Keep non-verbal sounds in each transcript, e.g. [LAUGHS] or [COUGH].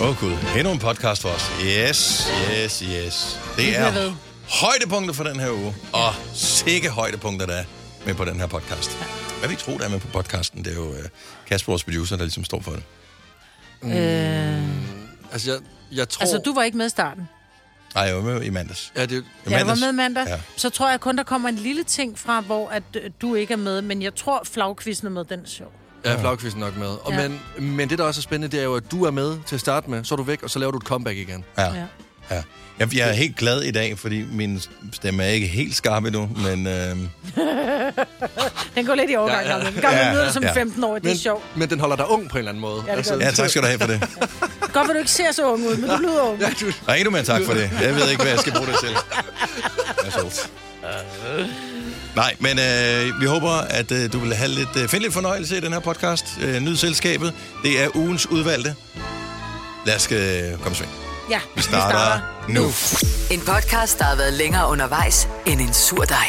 Åh oh, gud, endnu en podcast for os. Yes, yes, yes. Det er højdepunktet for den her uge. Og sikke højdepunkter, der er med på den her podcast. Hvad vil I tro, der er med på podcasten? Det er jo uh, Kasper, vores producer, der ligesom står for det. Øh, Altså, jeg, jeg tror... altså, du var ikke med i starten. Nej, jeg var med i mandags. Ja, det, I Jeg var mandags. med mandag. Ja. Ja. Så tror jeg kun, der kommer en lille ting fra, hvor at, øh, du ikke er med. Men jeg tror, flagkvisten er med, den er sjov. Ja, flagkvisten nok med. Og Ja. men, men det, der også er spændende, det er jo, at du er med til at starte med, så er du væk, og så laver du et comeback igen. Ja. Ja. ja. Jeg, jeg er helt glad i dag, fordi min stemme er ikke helt skarp endnu, men øh, [LAUGHS] Den går lidt i overgang. Ja, Ja, ja. ja. Den Ja, ja, lyder som ja. 15 år, det er Men, sjovt. men den holder dig ung på en eller anden måde. Altså, Ja, det gør ja, tak skal du have for det. [LAUGHS] Godt, at du ikke ser så ung ud, men du lyder ung. Ja, du, Og endnu mere tak for det. Jeg ved ikke, hvad jeg skal bruge det til. [LAUGHS] Værsgo. Nej, men øh, vi håber, at øh, du vil have lidt, øh, finde lidt fornøjelse i den her podcast. Øh, nyd selskabet. Det er ugens udvalgte. Lad os øh, komme i sving. Ja, Vi starter, nu. En podcast, der har været længere undervejs end en sur dej.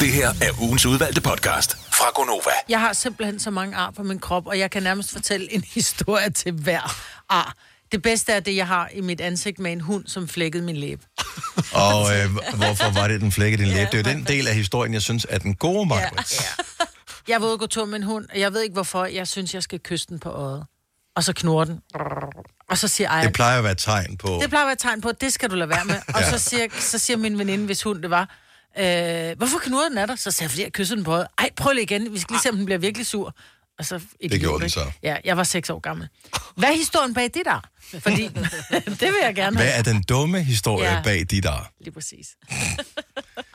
Det her er ugens udvalgte podcast fra Gonova. Jeg har simpelthen så mange ar på min krop, og jeg kan nærmest fortælle en [LAUGHS] historie til hver ar. Det bedste er det, jeg har i mit ansigt med en hund, som flækkede min læbe. [LAUGHS] Og øh, hvorfor var det, den flækkede din læbe? Det er jo den del af historien, jeg synes er den gode, Margaret. ja. Jeg var ude og gå tur med en hund, og jeg ved ikke hvorfor, jeg synes, jeg skal kysse den på øjet. Og så knurrer den. Og så siger Ej, Det plejer at være et tegn på... det plejer at være et tegn på, at det skal du lade være med. Og Ja. så, siger, så siger min veninde, hvis hund det var, øh, hvorfor knurrer den af dig? Så siger jeg, fordi jeg kysser den på øjet. Ej, prøv lige igen. Vi skal lige se, om den bliver virkelig sur. Og så idiot, gjorde den så. Ja, jeg var seks år gammel. Hvad er historien bag det der? Fordi [LAUGHS] det vil jeg gerne have. Hvad er den dumme historie Ja. bag de der? Lige præcis.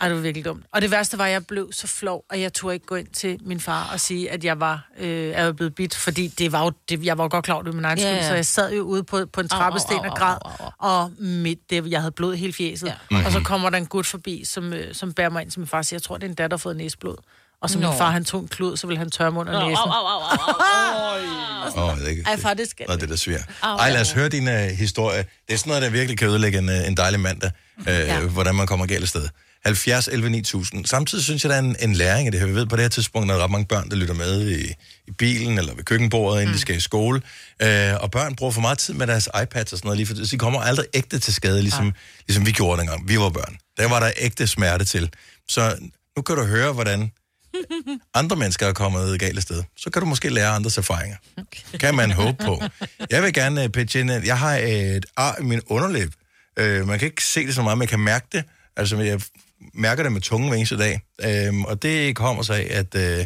Ej, det var virkelig dumt. Og det værste var, at jeg blev så flov, og jeg turde ikke gå ind til min far og sige, at jeg var, øh, er blevet bit, fordi det var jo, det, jeg var jo godt klar over det med min egen Ja, skyld, ja. så jeg sad jo ude på, på en trappesten au, au, og græd, au, au, og mit, det, jeg havde blod i hele fjeset. Ja. Ja. Og så kommer der en gut forbi, som, øh, som bærer mig ind til min far og siger, jeg tror, det er en datter, der har fået næseblod. Og så Nå. min far, han tog en klud, så ville han tørre mig under Au, næsen. au, au, au, au, au. [LAUGHS] Åh, det skal Nå, det. er da svært. Ej, lad os høre din uh, historie. Det er sådan noget, der virkelig kan ødelægge en, uh, en dejlig mandag. Uh, ja. Hvordan man kommer galt af sted. 70, 11, 9000. Samtidig synes jeg, der er en, en læring af det her. Vi ved på det her tidspunkt, der er ret mange børn, der lytter med i, i bilen eller ved køkkenbordet, inden mm. de skal i skole. Uh, og børn bruger for meget tid med deres iPads og sådan noget, lige for, de kommer aldrig ægte til skade, ligesom, ja. ligesom vi gjorde dengang. Vi var børn. Der var der ægte smerte til. Så nu kan du høre, hvordan andre mennesker er kommet galt af sted. Så kan du måske lære andres erfaringer. Kan man håbe på. Jeg vil gerne uh, pitche ind, jeg har et ar i min underlæb. Uh, man kan ikke se det så meget, men jeg kan mærke det. Altså, jeg mærker det med tungen hver eneste dag. Uh, og det kommer sig af, at uh,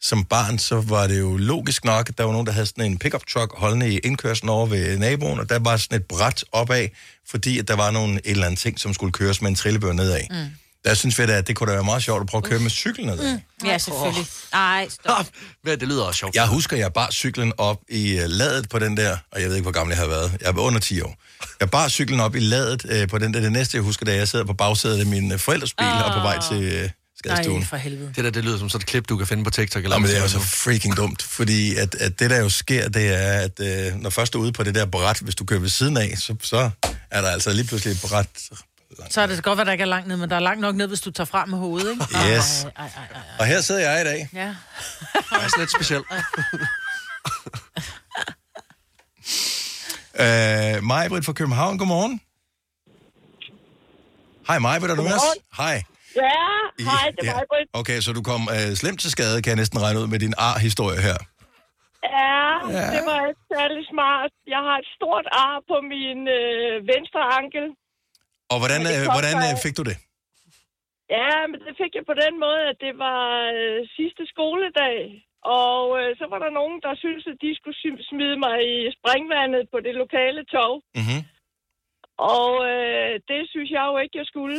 som barn, så var det jo logisk nok, at der var nogen, der havde sådan en pickup truck holdende i indkørslen over ved naboen, og der var sådan et bræt opad, fordi at der var nogle et eller andet ting, som skulle køres med en trillebør nedad. Mm. Der synes vi da, at det kunne da være meget sjovt at prøve at køre med cyklen nedad. Mm. Ja, selvfølgelig. Ej, stop. Hvad, det lyder også sjovt. Jeg husker, jeg bar cyklen op i uh, ladet på den der, og jeg ved ikke, hvor gammel jeg har været. Jeg var under 10 år. Jeg bar cyklen op i ladet uh, på den der. Det næste, jeg husker, da jeg sidder på bagsædet af min uh, forældres bil og på vej til uh, Nej, skadestuen. for helvede. Det der, det lyder som sådan et klip, du kan finde på TikTok. Eller Jamen, det er jo så freaking dumt, fordi at, at det, der jo sker, det er, at øh, når først du er ude på det der bræt, hvis du kører ved siden af, så, så er der altså lige pludselig et bræt. Så er det godt, at der ikke er langt ned, men der er langt nok ned, hvis du tager frem med hovedet, ikke? Yes. Ej, ej, ej, ej. Og her sidder jeg i dag. Ja. Det er sådan lidt specielt. [LAUGHS] Øh, Majbrit fra København, godmorgen. Hej Majbrit, er du med os? Hej. Ja, hej, det er mig, Britt. Okay, så du kom øh, slemt til skade, kan jeg næsten regne ud med din ar-historie her. Ja, det var ikke særlig smart. Jeg har et stort ar på min øh, venstre ankel. Og hvordan, det øh, hvordan øh, fik du det? Ja, men det fik jeg på den måde, at det var øh, sidste skoledag. Og øh, så var der nogen, der syntes, at de skulle sm- smide mig i springvandet på det lokale tog. Mm-hmm. Og øh, det synes jeg jo ikke, jeg skulle.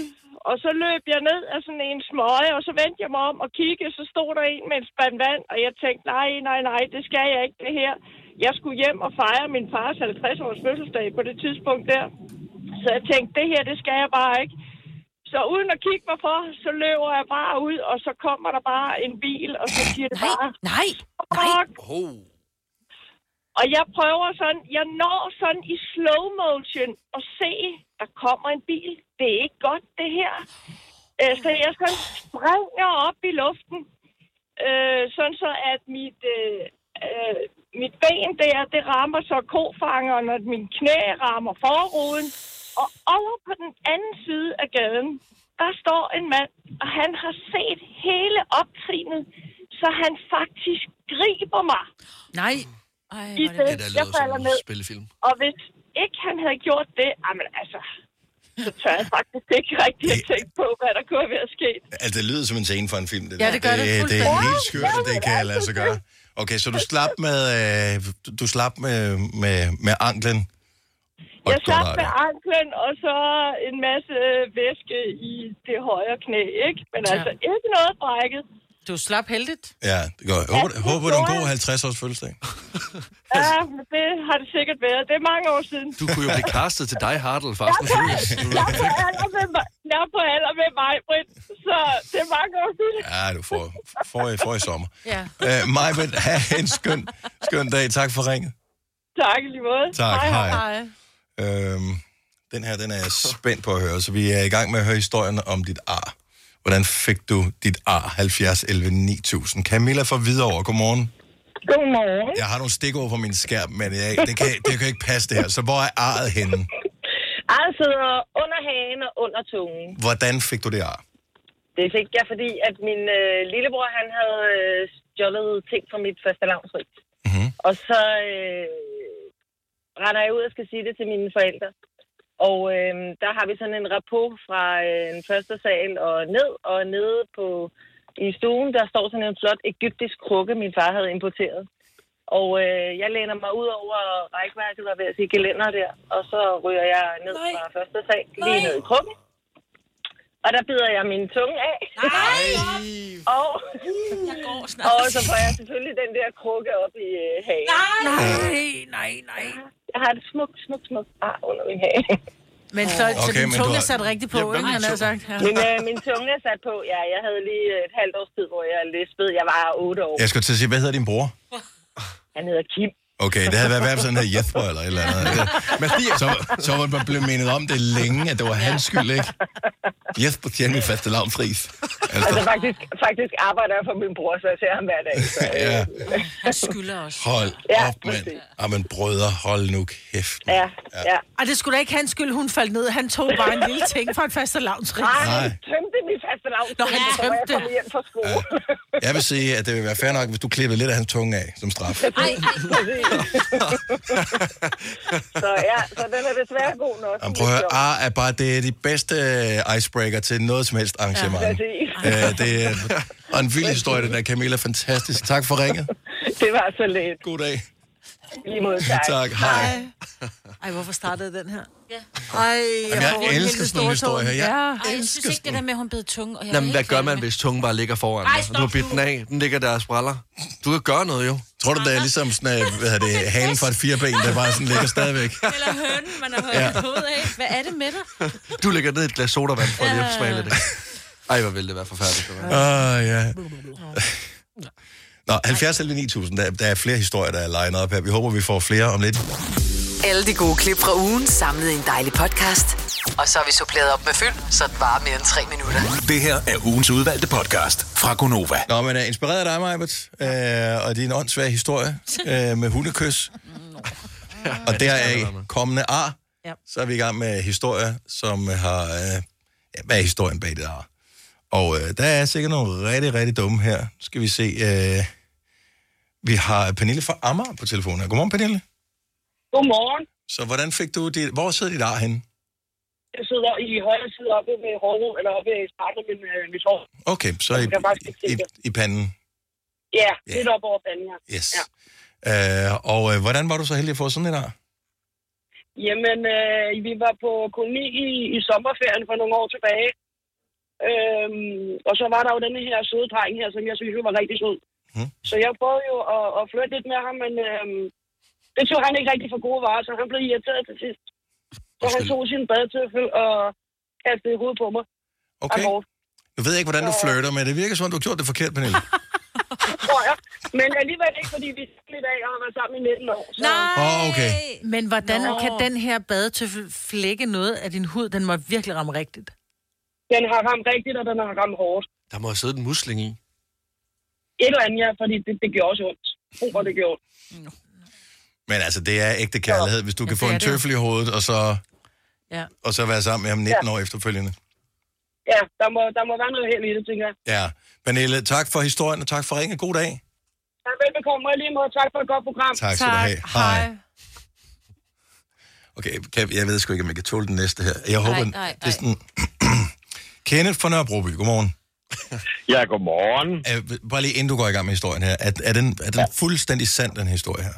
Og så løb jeg ned af sådan en smøge, og så vendte jeg mig om og kiggede, så stod der en med en spand vand, og jeg tænkte, nej, nej, nej, det skal jeg ikke, det her. Jeg skulle hjem og fejre min fars 50-års fødselsdag på det tidspunkt der. Så jeg tænkte, det her, det skal jeg bare ikke. Så uden at kigge mig for, så løber jeg bare ud, og så kommer der bare en bil, og så siger det bare, Nej, fuck, Oh. og jeg prøver sådan, jeg når sådan i slow motion at se, der kommer en bil. Det er ikke godt, det her. Øh, så jeg sådan springer op i luften, øh, sådan så at mit, øh, øh, mit ben der, det rammer så kofangeren, og min knæ rammer forruden. Og over på den anden side af gaden, der står en mand, og han har set hele optrinet, så han faktisk griber mig. Nej. Ej, I det... det, jeg falder ned. spillefilm. Og hvis ikke han havde gjort det, jamen altså, så tør jeg faktisk ikke rigtig at tænke på, hvad der kunne være sket. Altså, det lyder som en scene for en film, det Ja, der. det gør det det, det er helt skørt, at det kan lade sig gøre. Okay, så du slap med, øh, du- du slap med, med, med anklen. Og Jeg satte med anklen, og så en masse væske i det højre knæ, ikke? Men Ja. altså, ikke noget brækket. Du slap heldigt. Ja, det går. Håber, Ja, håber du er en god jeg. 50-års fødselsdag. [LAUGHS] Ja, men det har det sikkert været. Det er mange år siden. Du kunne jo blive castet til dig, Hartl, Fast and Jeg er på alder med mig, jeg er på alder med mig, Britt. Så det er mange år siden. Ja, du får, får, i, får i sommer. Ja. Øh, Majbet, have en skøn, skøn dag. Tak for ringet. Tak i lige måde. Tak, hej. Hej. Øhm, den her, den er jeg spændt på at høre, så vi er i gang med at høre historien om dit ar. Hvordan fik du dit ar 70 11 9000? Camilla fra Hvidovre, godmorgen. Godmorgen. Jeg har nogle stikord på min skærm, men jeg, det, kan, det kan ikke passe det her. Så hvor er arret henne? Arret sidder under hagen og under tungen. Hvordan fik du det ar? Det fik jeg, fordi at min øh, lillebror, han havde øh, stjålet ting fra mit første lavnsrig. Mhm. Og så øh, render jeg ud og skal sige det til mine forældre. Og øh, der har vi sådan en rapport fra øh, en første sal og ned, og nede på i stuen, der står sådan en flot egyptisk krukke, min far havde importeret. Og øh, jeg læner mig ud over rækværket og ved at sige gelænder der, og så ryger jeg ned Nej. fra første sal, lige Nej. ned i krukken. Og der bider jeg min tunge af. Nej, Og, jeg går snart. og så får jeg selvfølgelig den der krukke op i øh, hagen. Nej, nej, nej. Jeg har et smukt, smukt, smukt ar under min hage. Men så, okay, så din men tunge du er har- sat rigtigt på, Ja, ikke? Han har sagt. Ja. Min, øh, min tunge er sat på. Ja, jeg havde lige et halvt års tid, hvor jeg lispede. Jeg var otte år. Jeg skulle til at sige, hvad hedder din bror? Han hedder Kim. Okay, det havde været værd sådan her Jethro eller et eller andet. Mathias. Så, så var man blevet mindet om det længe, at det var hans skyld, ikke? Jesper tjener min faste lavnfris. Altså Altså, faktisk, faktisk arbejder jeg for min bror, så jeg ser ham hver dag. Så, [LAUGHS] øh, ja. Han skylder os. Hold Ja, op, mand. Jamen, brødre, hold nu kæft. mand. ja, ja. Ej, det skulle da ikke hans skyld, hun faldt ned. Han tog bare en lille ting fra et faste lavnsrig. Nej, Nej. han tømte min faste lavn. Nå, han så tømte jeg kom hjem fra skole. Jeg vil sige, at det vil være fair nok, hvis du klippede lidt af hans tunge af som straf. Så ja, så den er desværre god nok. Jamen, prøv at høre, ar er bare det er de bedste icebreaker til noget som helst arrangement. Præcis. Øh, det er, og en vild historie, den der Camilla. Fantastisk. Tak for ringet. Det var så let. God dag. Lige mod tak. Tak. Hej. Ej, hvorfor startede den her? Ja. Ej, Jamen, jeg får elsker sådan nogle historier her. Jeg Ja. Ej, jeg synes ikke, det der med, at hun bed tunge. Og jeg Jamen, hvad gør man, med- hvis tungen bare ligger foran Ej, dig? stop Du har bidt den af. Den ligger der og spræller. Du kan gøre noget, jo. Tror du, det er ligesom sådan, øh, hvad hedder det, halen fra et fireben, der bare sådan ligger stadigvæk? Eller hønen, man har hørt ja. hovedet af. Hvad er det med dig? Du ligger ned i et glas sodavand for lige at smage det. Ej, hvor ville det være forfærdeligt. Åh, oh, ja. Nå, 70 eller 9000, der, der er flere historier, der er legnet op her. Vi håber, vi får flere om lidt. Alle de gode klip fra ugen samlet i en dejlig podcast. Og så har vi suppleret op med fyld, så det varer mere end tre minutter. Det her er ugens udvalgte podcast fra Gonova. Nå, men er inspireret af dig, Majbert, øh, og din åndssvage historie [LAUGHS] øh, med hundekys. Og der er kommende ar. Ja. Så er vi i gang med historier, som har... Øh, ja, hvad er historien bag det ar? Og øh, der er sikkert nogle rigtig, rigtig dumme her. Nu skal vi se... Øh, vi har Pernille fra Amager på telefonen. her. Godmorgen, Pernille. Godmorgen. Så hvordan fik du dit... Hvor sidder dit ar henne? Jeg sidder i højre side oppe ved hården, eller oppe i starten af min, øh, mit hår. Okay, så i, i, det. i panden. Ja, Ja. lidt op over panden her. Yes. Ja. Øh, og øh, hvordan var du så heldig at få sådan et ar? Jamen, øh, vi var på koloni i, i sommerferien for nogle år tilbage. Øhm, og så var der jo denne her søde dreng her, som jeg synes var rigtig sød. Mhm. Så jeg prøvede jo at, at flytte lidt med ham, men øhm, det tog han ikke rigtig for gode varer, så han blev irriteret til sidst. Så han tog sin badetøffel og kastede i hovedet på mig. Okay. Nu ved jeg ikke, hvordan du flirter med det. Virker som om, du har gjort det forkert, Pernille. [LAUGHS] tror jeg. Men alligevel ikke, fordi vi lidt af og har været sammen i 19 år. Så Nej! Åh, okay. Men hvordan Nå. kan den her badetøffel flække noget af din hud? Den må virkelig ramme rigtigt. den har ramt rigtigt, og den har ramt hårdt. Der må have siddet en musling i. Et eller andet, ja, fordi det, det gjorde også ondt. For det gjorde ondt. Men altså, det er ægte kærlighed, hvis du kan Ja, få det en det tøffel i hovedet, og så, Ja. og så være sammen med ham 19 år efterfølgende. Ja, der må, der må være noget held i det, tænker jeg. Ja. Pernille, tak for historien, og tak for ringen. God dag. Ja, velbekomme, og lige måde tak for et godt program. Tak skal du have. Hej. Okay, kan, jeg ved sgu ikke, om jeg kan tåle den næste her. Jeg håber, nej, det er sådan... [CLEARS THROAT] Kenneth fra Nørrebroby, godmorgen. Ja, godmorgen. Er, bare lige inden du går i gang med historien her. Er, er den, er den ja. fuldstændig sand, den historie her?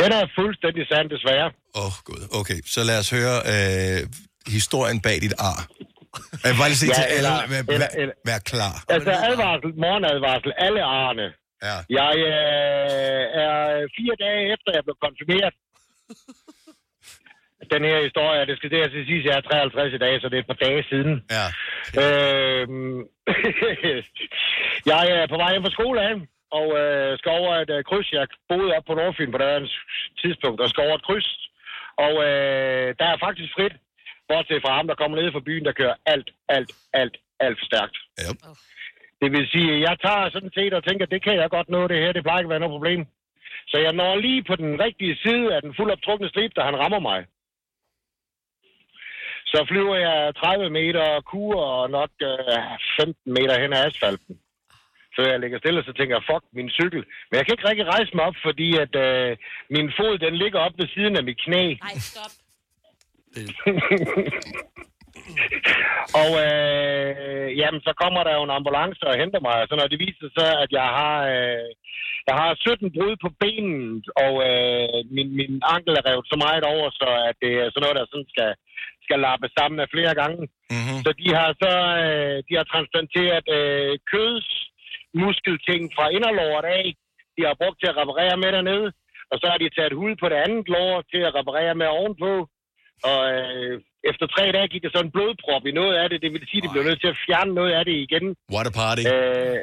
Den er fuldstændig sand, desværre. Åh, oh, gud. Okay, så lad os høre øh, historien bag dit ar. Jeg vil sige Ja, til alle, eller- vær, vær, vær klar. Altså, advarsel, morgenadvarsel, alle arne. Ja. Jeg øh, er fire dage efter, jeg blev konfirmeret. Den her historie, det skal det altså sige, at jeg er 53 i dag, så det er et par dage siden. Ja. Øhm, [LAUGHS] jeg er på vej hjem fra skole af, og øh, skal over et øh, kryds. Jeg boede op på Nordfyn på det tidspunkt, og skal over et kryds. Og øh, der er faktisk frit, bortset fra ham, der kommer ned fra byen, der kører alt, alt, alt, alt for stærkt. Yep. Det vil sige, jeg tager sådan set og tænker, det kan jeg godt nå det her, det plejer ikke at være noget problem. Så jeg når lige på den rigtige side af den fuldoptrukne strip, da han rammer mig. Så flyver jeg 30 meter kur og nok øh, 15 meter hen ad asfalten. Så jeg ligger stille, og så tænker jeg, fuck, min cykel. Men jeg kan ikke rigtig rejse mig op, fordi at øh, min fod, den ligger op ved siden af mit knæ. Nej, stop. [LAUGHS] Og øh, jamen, så kommer der jo en ambulance og henter mig. Så når det viser sig, at jeg har, øh, jeg har 17 brud på benet, og øh, min, min ankel er revet så meget over, så at det er sådan noget, der sådan skal, skal lappe sammen af flere gange. Mm-hmm. Så de har så øh, de har transplanteret øh, køds muskelting fra inderlåret af. De har brugt til at reparere med dernede. Og så har de taget hud på det andet lår til at reparere med ovenpå. Og øh, efter tre dage gik der så en blodprop i noget af det. Det vil sige, at de blev nødt til at fjerne noget af det igen. What a party. Øh,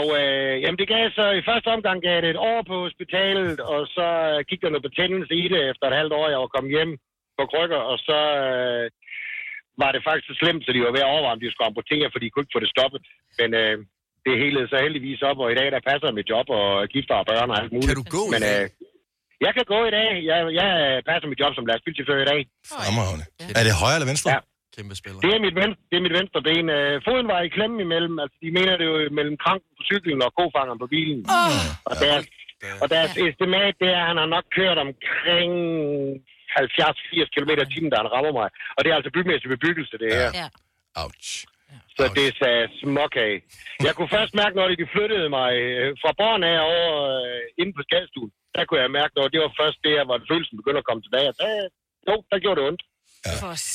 og øh, jamen det gav så, i første omgang gav det et år på hospitalet, og så øh, gik der noget betændelse i det efter et halvt år, jeg var kommet hjem på krykker, og så øh, var det faktisk så slemt, så de var ved at overveje, om de skulle amputere, for de kunne ikke få det stoppet. Men øh, det helede så heldigvis op, og i dag der passer mit job og gifter og børn og alt muligt. Kan du gå i Men dag? øh, jeg kan gå i dag. Jeg, jeg passer mit job som lastbilchauffør i dag. Fremragende. Er det højre eller venstre? Ja. Kæmpe spiller. Det er mit, ven, det er mit venstre ben. Øh, foden var i klemme imellem. Altså, de mener det jo mellem kranken på cyklen og kofangeren på bilen. Oh. Og deres, og deres estimat, det er, at han har nok kørt omkring 70-80 km i timen, da han rammer mig. Og det er altså bymæssig bebyggelse, det her. Ja. Ouch. Så det sagde smuk af. Jeg kunne først mærke, når de flyttede mig øh, fra borgen af over øh, inde på skadestuen. Der kunne jeg mærke, når det var først det, hvor følelsen begyndte at komme tilbage. Der, jo, der gjorde det ondt.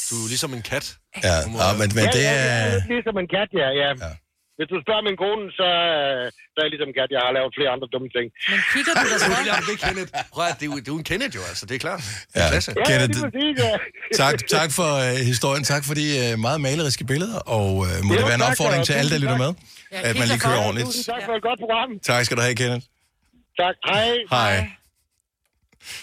Du er ligesom en kat. Ja, ja men, men ja, det ja, er... er lidt ligesom en kat, ja. ja. Ja. Hvis du spørger min kone, så, øh, så er jeg ligesom kat. Jeg har lavet flere andre dumme ting. Men kigger du [LAUGHS] der så? det er Kenneth. Prøv at, det er jo, det er jo en Kenneth jo, altså. Det er klart. Det Ja. er klasse. Ja, Kenneth, lige præcis, ja. [LAUGHS] Tak, tak for uh, historien. Tak for de uh, meget maleriske billeder. Og uh, må Jo, det være en tak, opfordring og til alle, der lytter tak. med, Ja, at man lige kører for- ordentligt. Tusind tak for et godt program. Tak skal du have, Kenneth. Tak. Hej. Hej.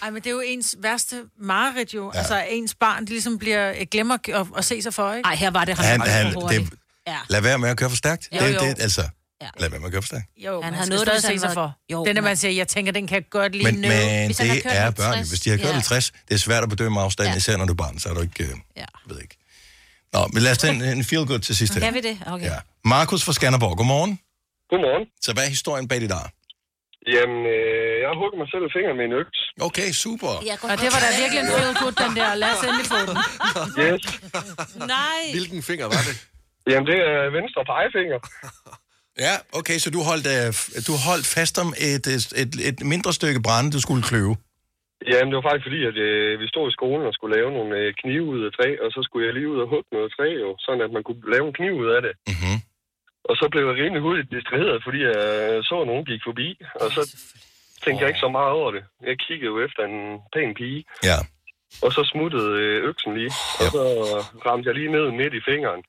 Ej, men det er jo ens værste mareridt jo. Ja. Altså, ens barn de ligesom bliver, glemmer at, at se sig for, ikke? Ej, her var det ham. Han, han, det, Ja. lad være med at køre for stærkt. Jo, det, jo. det, altså, Ja. lad være med at køre for stærkt. Jo, Han man har noget, der se sig for. Jo, den der, man siger, jeg tænker, den kan jeg godt lige Men, nå. men Hvis han har det kørt er 50, børn. Hvis de har kørt ja. 50, det er svært at bedømme afstanden, Ja. især når du er barn, så er du ikke... Øh, Ja. ved ikke. Nå, men lad os tage en, en feel good til sidst her. Kan vi det? Okay. Ja. Markus fra Skanderborg, godmorgen. Godmorgen. Så hvad er historien bag dit ar? Jamen, øh, jeg har hugget mig selv i fingeren med en øks. Okay, super. Går Og det var da virkelig en fed gut, den der. Lad os endelig få den. Yes. Nej. Hvilken finger var det? Jamen, det er venstre pegefinger. [LAUGHS] Ja, okay, så du holdt, øh, du holdt fast om et, et, et, mindre stykke brænde, du skulle kløve. Jamen, det var faktisk fordi, at øh, vi stod i skolen og skulle lave nogle øh, knive ud af træ, og så skulle jeg lige ud og hugge noget træ, jo, sådan at man kunne lave en kniv ud af det. Mm-hmm. Og så blev jeg rimelig hurtigt distraheret, fordi jeg så, at nogen gik forbi, og så tænkte jeg ikke så meget over det. Jeg kiggede jo efter en pæn pige, Ja. og så smuttede øh, øksen lige, og så ramte jeg lige ned midt i fingeren.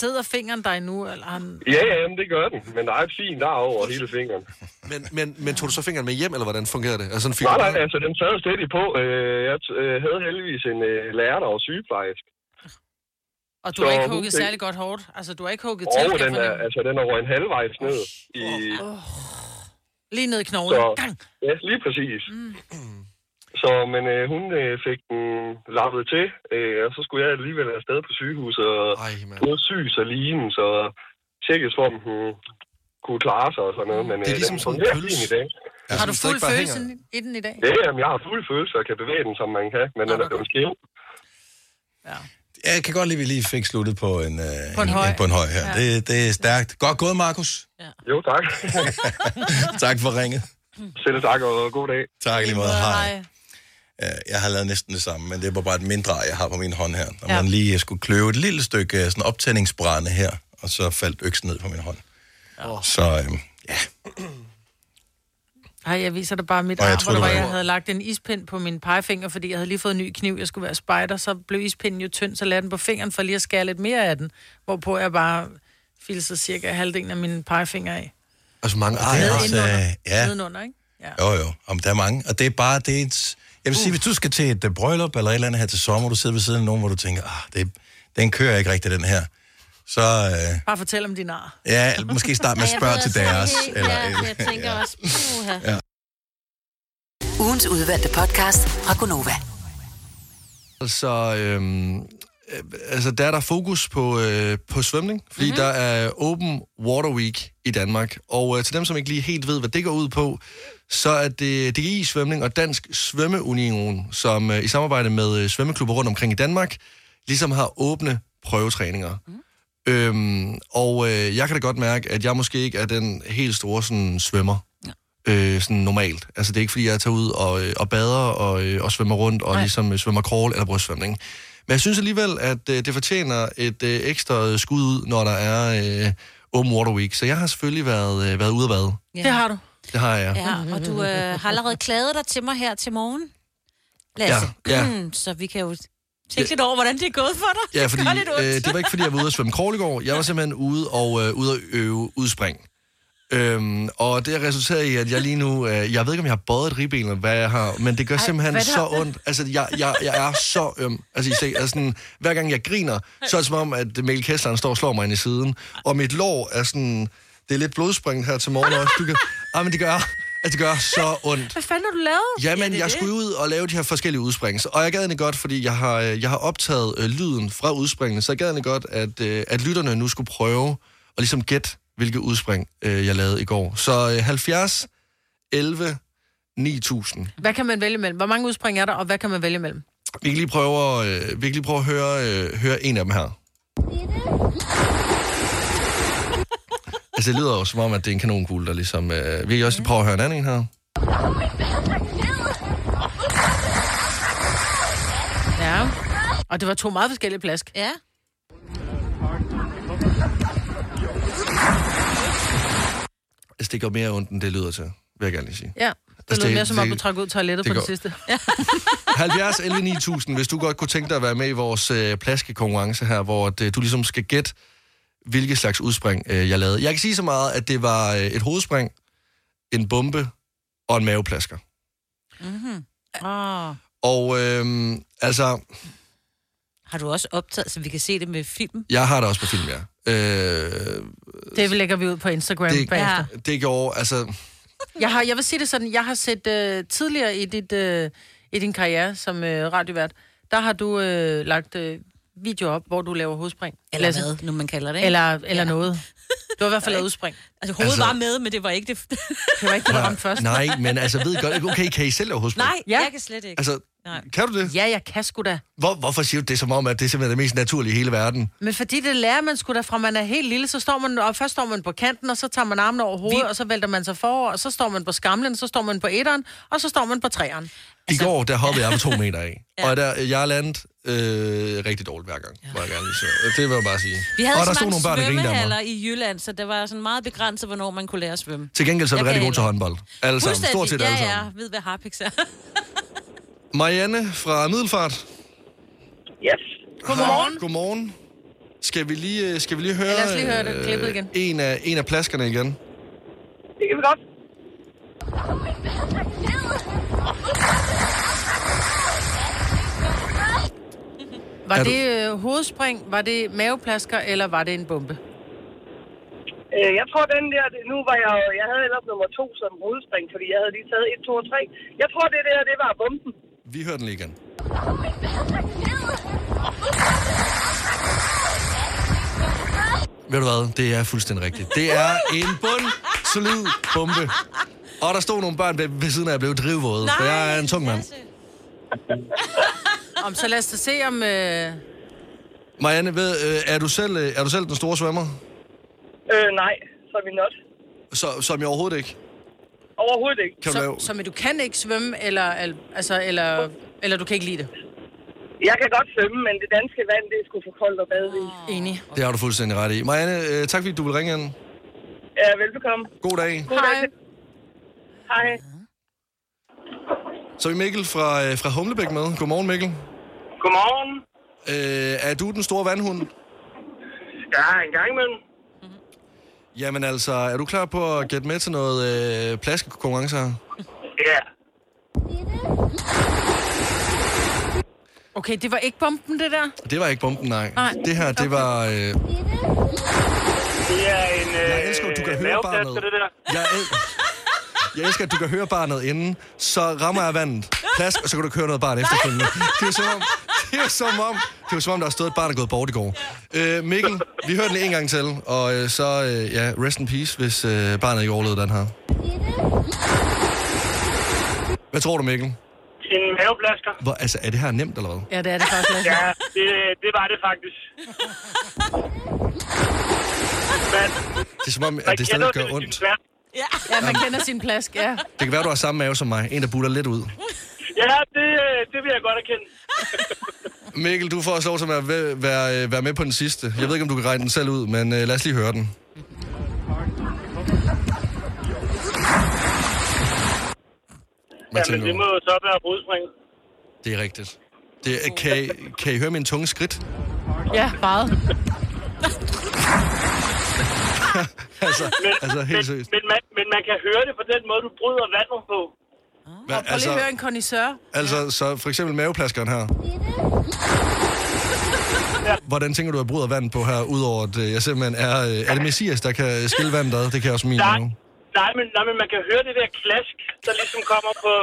Sidder fingeren der endnu, eller han... Ja, ja, det gør den, men der er et fint der over hele fingeren. Men, men, men tog du så fingeren med hjem, eller hvordan fungerede det? Altså, sådan fik Nej, nej, altså, den sad stædig på. Øh, Jeg øh, havde heldigvis en øh, lærer, der var sygeplejerske. Og du har ikke hun hugget fik- særlig godt hårdt. Altså, du har ikke hugget til, kan jeg den er, altså, den er over en halvvejs ned. I, Lige ned i knoglen. så, Gang. ja, lige præcis. [CLEARS THROAT] Så, men øh, hun øh, fik den lappet til, øh, og så skulle jeg alligevel afsted på sygehuset og både sys og ligen, så tjekkes for, om hun kunne klare sig og sådan noget. Men Det er øh, ligesom den sådan en pølse. i dag. Ja, Har du fuld følelse i den i dag? Ja, jamen, jeg har fuld følelse og kan bevæge den, som man kan, men den er blevet skæv. Jeg kan godt lide, at vi lige fik sluttet på en, øh, På en høj. på en høj her. Ja. Ja. Det, det er stærkt. Godt gået, Markus. Jo, tak. [LAUGHS] tak for ringet. Selv tak, og god dag. Tak lige måde. Hej. Ja, Jeg har lavet næsten det samme, men det var bare et mindre, jeg har på min hånd her. Når Ja. ja. man lige skulle kløve et lille stykke øh, sådan optændingsbrænde her, og så faldt øksen ned på min hånd. Oh. Så øh, [CLEARS THROAT] Ej, jeg viser dig bare mit Og jeg arm, hvor var, jeg havde lagt en ispind på min pegefinger, fordi jeg havde lige fået en ny kniv, jeg skulle være spejder, så blev ispinden jo tynd, så lagde den på fingeren for lige at skære lidt mere af den, hvorpå jeg bare filsede cirka halvdelen af min pegefinger af. Altså mange det er også, Nedenunder. øh, ja, Nedenunder, ikke? jo jo, om der er mange. Og det er bare, det er et, jeg vil sige, hvis du skal til et øh, bryllup eller et eller andet her til sommer, du sidder ved siden af nogen, hvor du tænker, ah, det, den kører ikke rigtig, den her. Så, øh, Bare fortæl om din ar. ja, eller måske start med at spørge til deres. Eller, Ja, jeg tænker også, puha. Ja. Ugens udvalgte podcast fra Gonova. Altså, øhm, øh, altså, der er der fokus på, øh, på svømning, fordi mm-hmm. der er Open Water Week i Danmark. Og øh, til dem, som ikke lige helt ved, hvad det går ud på, så er det DGI Svømning og Dansk Svømmeunion, som øh, i samarbejde med øh, svømmeklubber rundt omkring i Danmark, ligesom har åbne prøvetræninger. Mm. Øhm, og øh, jeg kan da godt mærke, at jeg måske ikke er den helt store sådan, svømmer. Øh, sådan normalt. Altså det er ikke fordi, jeg tager ud og, øh, og bader og, øh, og svømmer rundt og Nej. ligesom øh, svømmer crawl eller brystsvømning. Men jeg synes alligevel, at øh, det fortjener et øh, ekstra skud ud, når der er øh, Open Water Week. Så jeg har selvfølgelig været, øh, været ude og bade. Ja. Det har du. Det har jeg. Ja, og du øh, har allerede klaget dig til mig her til morgen, Lasse. Ja, ja. Mm, så vi kan jo tænke lidt over, hvordan det er gået for dig. Ja, [LAUGHS] det fordi ondt. øh, det var ikke, fordi jeg var ude at svømme crawl i går. Jeg var simpelthen ude og øh, ude at øve udspring. Øhm, og det har resulteret i, at jeg lige nu... Øh, jeg ved ikke, om jeg har bøjet et ribben, eller hvad jeg har, men det gør Ej, simpelthen så ondt. Altså, jeg, jeg, jeg er så øm. Altså, I ser, altså sådan, hver gang jeg griner, så er det som om, at Mikkel Kessler står og slår mig ind i siden. Og mit lår er sådan... Det er lidt blodspring her til morgen også. Du kan, ah, men det gør, altså, det gør så ondt. Hvad fanden har du lavet? Jamen, ja, jeg skulle ud og lave de her forskellige udspring. Og jeg gad egentlig godt, fordi jeg har, øh, jeg har optaget øh, lyden fra udspringene, så jeg gad egentlig godt, at, øh, at lytterne nu skulle prøve at ligesom gætte, hvilke udspring øh, jeg lavede i går. Så øh, 70, 11, 9000. Hvad kan man vælge mellem? Hvor mange udspring er der, og hvad kan man vælge mellem? Vi kan lige prøve, at, øh, vi kan lige prøve at høre, øh, høre en af dem her. Altså, det lyder jo som om, at det er en kanonkugle, der ligesom... Øh, vi kan også lige prøve at høre en anden en her. Ja. Og det var to meget forskellige plask. Ja. Det går mere ondt, end det lyder til, vil jeg gerne lige sige. Ja. Det Altså, lød mere som om, du trak ud toilettet det på går- det sidste. 70 11 9000, hvis du godt kunne tænke dig at være med i vores øh, plaskekonkurrence her, hvor at, øh, du ligesom skal gætte, hvilke slags udspring øh, jeg lavede. Jeg kan sige så meget, at det var øh, et hovedspring, en bombe og en maveplasker. Mm-hmm. Oh. Og øh, altså, Har du også optaget, så vi kan se det med film? jeg har det også på film, ja. Øh, Det lægger vi ud på Instagram det, bagefter. det gjorde, altså... Jeg, har, jeg vil sige det sådan, jeg har set uh, tidligere i, dit, uh, i din karriere som uh, radiovært, der har du uh, lagt uh, video op, hvor du laver hovedspring. Eller hvad, nu man kalder det. ikke? Eller, eller ja. noget. Du har i hvert fald [LAUGHS] lavet udspring. Altså, hovedet Altså- var med, men det var ikke det... Det var ikke det, der ramte [LAUGHS] først. Nej, men altså, ved I godt, okay, kan I selv lave hovedspring? Nej, Ja. jeg kan slet ikke. Altså, Nej. kan du det? Ja, jeg kan sgu da. Hvor, hvorfor siger du det som om, at det er simpelthen det mest naturlige i hele verden? Men fordi det lærer man sgu da fra, man er helt lille, så står man, og først står man på kanten, og så tager man armen over hovedet, Vi- og så vælter man sig forover, og så står man på skamlen, så står man på etteren, og så står man på treeren. I Altså- går, der hoppede jeg på to meter af. [LAUGHS] ja. Og der, jeg er landet øh, rigtig dårligt hver gang, ja. må jeg gerne lige sige. Det vil jeg bare sige. Vi havde og der så stod mange nogle børn, svømmehaller i Jylland, så det var sådan meget begrænset, hvornår man kunne lære at svømme. Til gengæld så er vi rigtig gode til håndbold. Alle sammen. Stort set ja, alle ja, sammen. ved hvad harpix er. [LAUGHS] Marianne fra Middelfart. Yes. Godmorgen. Hej. Godmorgen. Skal vi lige, øh, skal vi lige høre, lad os lige høre det øh, klippet igen. En, af, en af plaskerne igen? Det kan vi godt. [LAUGHS] Var Er du- det øh, hovedspring, var det maveplasker, eller var det en bombe? Øh, jeg tror, den der, det- nu var jeg jo, jeg havde ellers nummer to som hovedspring, fordi jeg havde lige taget 1, 2 og 3. Jeg tror, det der, det var bomben. Vi hører den lige igen. Ved du hvad? Det er fuldstændig rigtigt. Det er en bund solid bombe. Og der stod nogle børn ved, ved siden af, jeg blev drivvåde. For jeg er en tung mand. Om, så lad os da se, om... Øh... Marianne, ved, øh, er, du selv, øh, er du selv den store svømmer? Øh, nej, så er vi not. Så, som jeg overhovedet ikke? Overhovedet ikke. Kan du lave... Så, så men du kan ikke svømme, eller, al- altså, eller, eller du kan ikke lide det? Jeg kan godt svømme, men det danske vand, det er sgu for koldt at bade i. Enig. Det har du fuldstændig ret i. Marianne, øh, tak fordi du vil ringe ind. Ja, velbekomme. God dag. God dag. Hej. Så er vi Mikkel fra, øh, fra Humlebæk med. Godmorgen, Mikkel. Godmorgen. Øh, er du den store vandhund? Ja, en gang imellem. Jamen altså, er du klar på at gætte med til noget øh, plaskekonkurrence her? Ja. Okay, det var ikke bomben, det der? Det var ikke bomben, nej. Nej. Det her, det var... Øh, Det er en øh, jeg elsker, at du kan høre maveplads barnet. det der. Jeg, el- jeg elsker, at du kan høre barnet inden, så rammer jeg vandet. Plask, og så kan du køre noget barn efterfølgende. Det er som om, det er som om, det er som om, der har stået et barn, der er gået bort i går. Øh, Mikkel, vi hører den en gang til, og øh, så, øh, ja, rest in peace, hvis øh, barnet ikke overlevede den her. Hvad tror du, Mikkel? En maveplasker. Hvor, altså, er det her nemt, eller hvad? Ja, det er det faktisk. Ja, det, det var det faktisk. Men Det er som om, at det stadig gør ondt. plads. Ja, man kender sin plask, ja. Det kan være, du har samme mave som mig. En, der butter lidt ud. Ja, det, øh, det vil jeg godt erkende. [LAUGHS] Mikkel, du får også lov til at være, være, øh, være med på den sidste. Jeg ved ikke, om du kan regne den selv ud, men øh, lad os lige høre den. Hvad Jamen, det må jo så være brudspringet. Det er rigtigt. Det er, kan, I, kan I høre min tunge skridt? Ja, meget. [LAUGHS] [LAUGHS] altså, Men, altså helt men, seriøst. men, man, men man kan høre det på den måde, du bryder vandet på. Hvad, Prøv lige altså, at høre en kondisør. altså, så for eksempel maveplaskeren her. Hvordan tænker du, at bryder vand på her, udover at øh, jeg simpelthen er... Øh, er det Messias, der kan skille vandet ad? Det kan også min Nej, nej, men, nej, men man kan høre det der klask, der ligesom kommer på,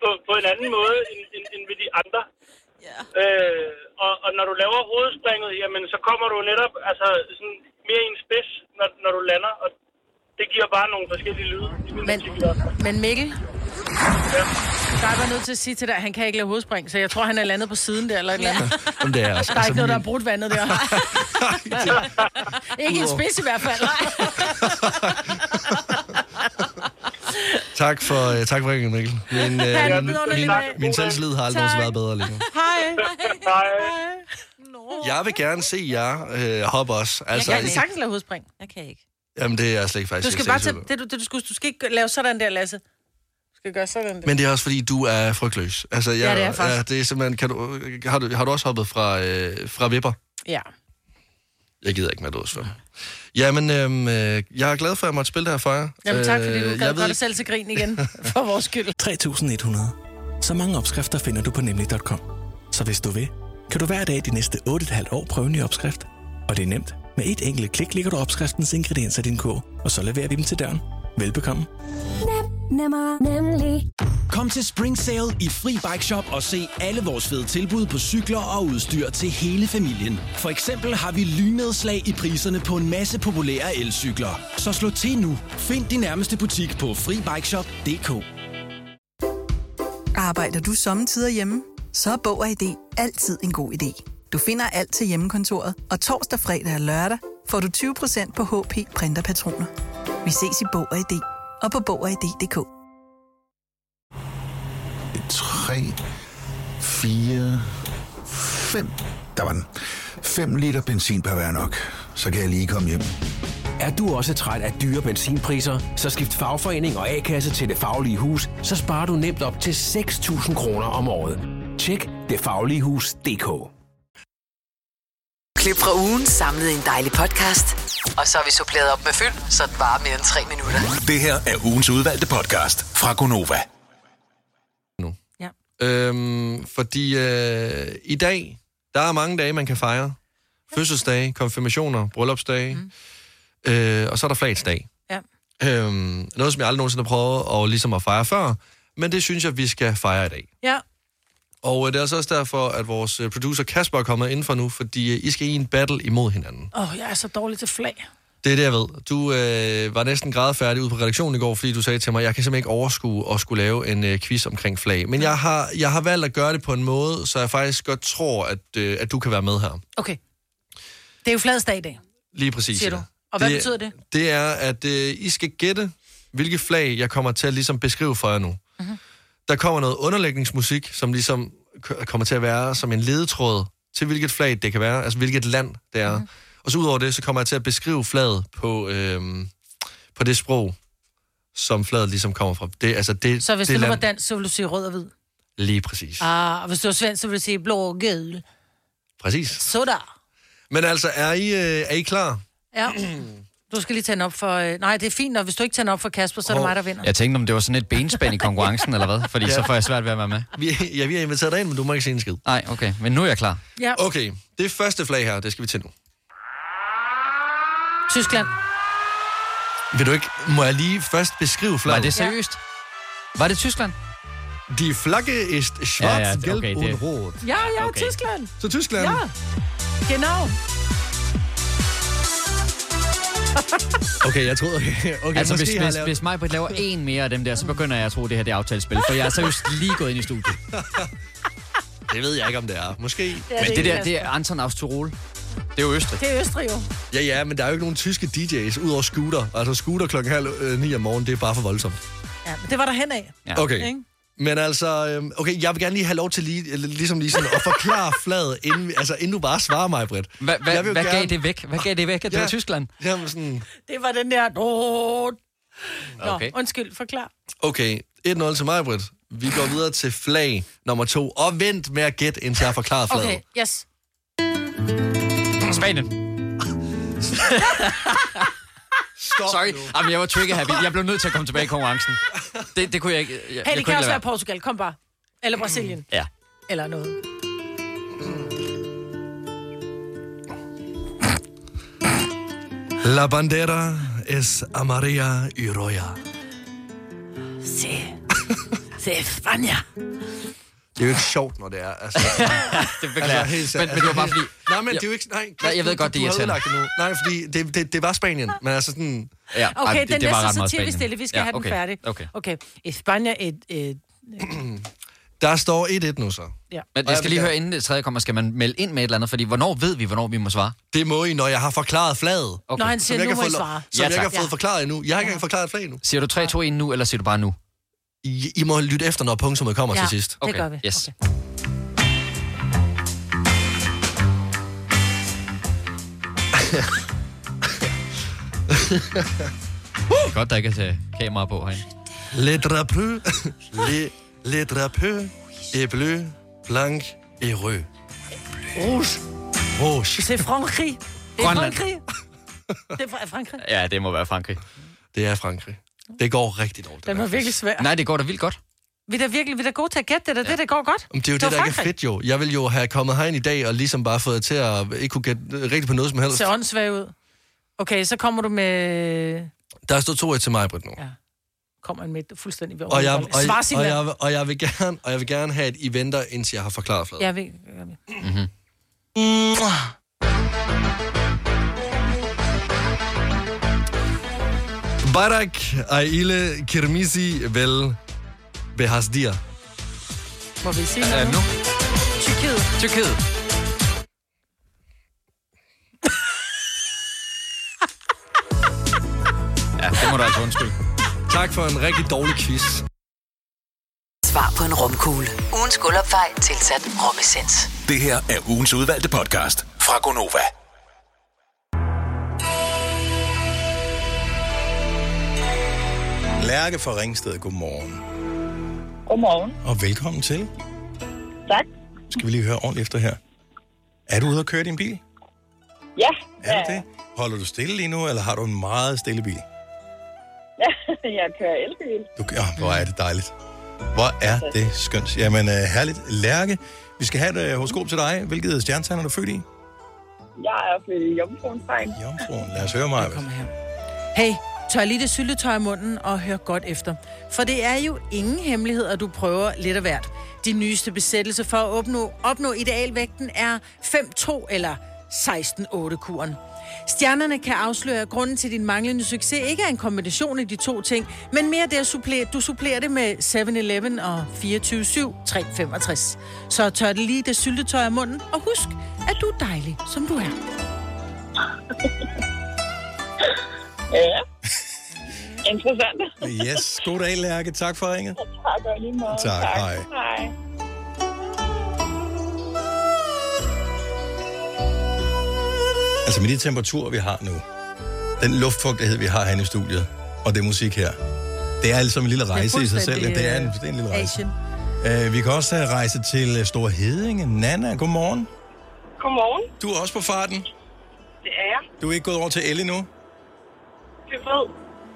på, på en anden måde end, end, end ved de andre. Ja. Øh, og, og når du laver hovedspringet, jamen så kommer du netop altså, sådan mere i en spids, når, når du lander, og det giver bare nogle forskellige lyde. Men, også. men Mikkel, Ja. der er bare nødt til at sige til dig, at han kan ikke lave hovedspring, så jeg tror, han er landet på siden der, eller et eller andet. Jamen, det er altså, Der er ikke noget, der har brudt vandet der. [LAUGHS] ikke en spids i hvert fald. Tak for, øh, tak for ringen, Mikkel. Min, en min, min, min selvtillid har aldrig været bedre lige nu. Hej. Hej. Jeg vil gerne se jer øh, hoppe også. Altså, Jeg kan sagtens lave hovedspring. Jeg kan ikke. Jamen, det er jeg slet ikke Du faktisk skal ikke bare tage, det, du, det, du, skal, du skal ikke lave sådan der, Lasse. Du skal gøre sådan der. Men det er også fordi, du er frygtløs. Altså, jeg, Ja, det er jeg faktisk. Ja, det er simpelthen, kan du, har, du, har du også hoppet fra, øh, fra vipper? Ja. Jeg gider ikke med at svømme. Jamen, øhm, øh, jeg er glad for, at jeg måtte spille det her for jer. Jamen tak, fordi du Øh, gad gøre dig selv til grin igen. [LAUGHS] For vores skyld. 3100. Så mange opskrifter finder du på nemlig.com. Så hvis du vil, kan du hver dag de næste 8,5 år prøve en ny opskrift. Og det er nemt. Med et enkelt klik ligger du opskriftens ingredienser i din kog, og så leverer vi dem til døren. Velbekomme. Nemmer, nemlig. Kom til Spring Sale i Fri Bike Shop og se alle vores fede tilbud på cykler og udstyr til hele familien. For eksempel har vi lynedslag i priserne på en masse populære elcykler. Så slå til nu. Find din nærmeste butik på FriBikeShop.dk Arbejder du sommetider hjemme? Så er Bog og ID altid en god idé. Du finder alt til hjemmekontoret, og torsdag, fredag og lørdag får du 20% på HP printerpatroner. Vi ses i Bog og ID og på Bog og ID.dk. 3, 4, 5. Der var den. 5 liter benzin per hver nok. Så kan jeg lige komme hjem. Er du også træt af dyre benzinpriser, så skift fagforening og A-kasse til Det Faglige Hus, så sparer du nemt op til 6.000 kroner om året. Tjek detfagligehus.dk Klip fra ugen samlet i en dejlig podcast. Og så har vi suppleret op med fyld, så det varer mere end tre minutter. Det her er ugens udvalgte podcast fra Gonova. Ja. Øhm, fordi øh, i dag, der er mange dage, man kan fejre. Fødselsdage, konfirmationer, bryllupsdage. Mm. øh, og så er der flagets dag. Ja. Øhm, noget, som jeg aldrig nogensinde har prøvet at, ligesom at fejre før, men det synes jeg, vi skal fejre i dag. Ja. Og øh, det er altså også derfor, at vores øh, producer Kasper er kommet ind for nu, fordi øh, I skal i en battle imod hinanden. Åh, oh, jeg er så dårlig til flag. Det er det, jeg ved. Du øh, var næsten grædefærdig ude på redaktionen i går, fordi du sagde til mig, jeg kan simpelthen ikke overskue at skulle lave en øh, quiz omkring flag. Men jeg har, jeg har valgt at gøre det på en måde, så jeg faktisk godt tror, at, øh, at du kan være med her. Okay. Det er jo fladsdag i dag, Lige præcis. siger du. Og hvad betyder det? Det er, at øh, I skal gætte, hvilke flag jeg kommer til at ligesom beskrive for jer nu. Mhm. Der kommer noget underlægningsmusik, som ligesom kommer til at være som en ledetråd til, hvilket flag det kan være, altså hvilket land det er. Mhm. Og så udover det, så kommer jeg til at beskrive flaget på, øhm, på det sprog, som flaget ligesom kommer fra. Det, altså det, Så hvis det nu land, var dansk, så ville du sige rød og hvid. Lige præcis. Ah, og hvis du var svensk, så ville du sige blå og gul. Præcis. Så der. Men altså, er I, øh, er I klar? Ja. [CLEARS THROAT] Du skal lige tage den op for... Øh, nej, det er fint, og hvis du ikke tager den op for Kasper, så er det Hov. mig, der vinder. Jeg tænkte, om det var sådan et benspænd i konkurrencen, eller hvad? Fordi Ja. så får jeg svært ved at være med. Vi, ja, vi har inviteret dig ind, men du må ikke se en skid. Nej, okay. Men nu er jeg klar. Ja. Okay, det første flag her, det skal vi til nu. Tyskland. Vil du ikke... Må jeg lige først beskrive flaget? Var det seriøst? Var det Tyskland? Die Flagge ist schwarz, Ja, ja, gelb okay, und rot. Ja, ja, Okay. Tyskland. Så Tyskland? Ja. Genau. [LAUGHS] Okay, jeg troede... Okay, okay altså, hvis, hvis, lavet- hvis mig laver en mere af dem der, så begynder jeg at tro, at det her det er aftalt For jeg er seriøst lige gået ind i studiet. [LAUGHS] Det ved jeg ikke, om det er. Måske. er Men det det der, det er Anton aus Tirol. Det er jo Østrig. Det er Østrig jo. Ja, ja, men der er jo ikke nogen tyske DJ's, udover Scooter. Altså, Scooter klokken halv øh, ni om morgenen, det er bare for voldsomt. Ja, men det var der hen af. Ja. Okay. Ikke? Men altså, øhm, okay, jeg vil gerne lige have lov til lige, ligesom lige sådan at forklare [LAUGHS] fladet, inden, altså, inden du bare svarer mig, Britt. Hvad, Jeg hvad, hvad gav gerne- det væk? Hvad gav det væk, at det Ja. var Tyskland? Jamen sådan, Det var den der... Nå, Okay. undskyld, forklar. okay, 1-0 til mig, Britt. Vi går videre til flag nummer to. Og vent med at gætte, indtil jeg har forklaret flaget. Okay, yes. Spanien. [LAUGHS] Stop Sorry, nu. Jamen, jeg var trigger happy. Jeg blev nødt til at komme tilbage i konkurrencen. Det, det kunne jeg ikke... Jeg, jeg Hey, det ikke kan også være være. Portugal. Kom bare. Eller Brasilien. Ja. Eller noget. La bandera es amarilla y roja. Se. Se España. Det er jo ikke sjovt, når det er. Altså, [LAUGHS] Det beklager jeg. helt Men, men det var bare fordi... Nej, men det er jo ikke... Nej, Nej, jeg ved du- godt, det er irriterende. det nu. Nej, fordi det, det, det var Spanien. Men altså sådan... Ja, Okay, ej, den det, det var næste, så Spanien. stille. Vi skal Ja, have den okay, færdig. Okay. Okay. España et... et [CLEARS THROAT] Der står 1-1 nu så. ja. Men jeg skal lige høre, inden det tredje kommer, skal man melde ind med et eller andet? Fordi hvornår ved vi, hvornår vi må svare? Det må I, når jeg har forklaret flaget. Okay. Når han siger, jeg nu må har I svare. som Ja, jeg ikke har fået forklaret endnu. Jeg har ikke engang forklaret et flag endnu. Siger du 3, 2, 1 nu, eller siger du bare nu? I, I må lytte efter, når punktummet kommer Ja. til sidst. Det Okay, gør vi. yes. Okay. [LAUGHS] Godt, der ikke er til kamera på herinde. Le drapeau, le, le drapeau est bleu, blanc et rød. Rouge. Rouge. C'est Frankrig. Det er. Frankrig. Det er fra- Frankrig. Ja, det må være Frankrig. Det er Frankrig. Det går rigtig dårligt. Den var virkelig svær. Nej, det går da vildt godt. Vi er da virkelig vi er da gode til at gætte det. Det, ja. det, det går godt. Men det er jo det, var der ikke er Frankrig. fedt jo. Jeg vil jo have kommet herind i dag og ligesom bare fået til at ikke kunne gætte rigtigt på noget som helst. Ser åndssvag ud. Okay, så kommer du med... Der står 2-1 til mig, Britt, nu. Ja. Kommer en med fuldstændig ved Og jeg, og, og, og, jeg, og, jeg vil gerne, og jeg vil gerne have, at I venter, indtil jeg har forklaret fladet. Jeg ved, jeg ved. Barak Aile Kirmisi vel behasdir. Må vi sige Ja, noget nu. Tyrkiet. Tyrkiet. [LAUGHS] Ja, det må du altså undskylde. Tak for en rigtig dårlig quiz. Svar på en romkugle. Ugens guldopfej tilsat romessens. Det her er ugens udvalgte podcast fra Gonova. Lærke fra Ringsted, godmorgen. Godmorgen. Og velkommen til. Tak. Skal vi lige høre ordentligt efter her. Er du ude at køre din bil? Ja. Er du det? Holder du stille lige nu, eller har du en meget stille bil? [LAUGHS] jeg kører elbil. Du, ja, hvor er det dejligt. Hvor er det skønt. Jamen, uh, herligt. Lærke, vi skal have et uh, horoskop til dig. Hvilket stjernetegn er du født i? Jeg er født i Jomfruens tegn. Jomfruen, lad os høre mig. Hey, tør lige det syltetøj i munden og hør godt efter. For det er jo ingen hemmelighed, at du prøver lidt af hvert. Din nyeste besættelse for at opnå, opnå idealvægten er 5-2 eller 16-8-kuren. Stjernerne kan afsløre, at grunden til din manglende succes ikke er en kombination af de to ting, men mere det at supplere, du supplerer det med 7-Eleven og 24-7-365. Så tør det lige det syltetøj af munden, og husk, at du er dejlig, som du er. [LAUGHS] Ja. [LAUGHS] Interessant. Yes, god dag, Lærke. Tak for ringet. Tak, og lige måde. Tak, hej. Hej. Altså med de temperaturer, vi har nu, den luftfugtighed, vi har herinde i studiet, og det musik her, det er altså en lille rejse i sig selv. Det er en, det er en lille rejse. Asian. Uh, vi kan også uh, rejse til Store Hedinge. Nana, godmorgen. Godmorgen. Du er også på farten. Det er jeg. Du er ikke gået over til Ellie nu? Hybrid.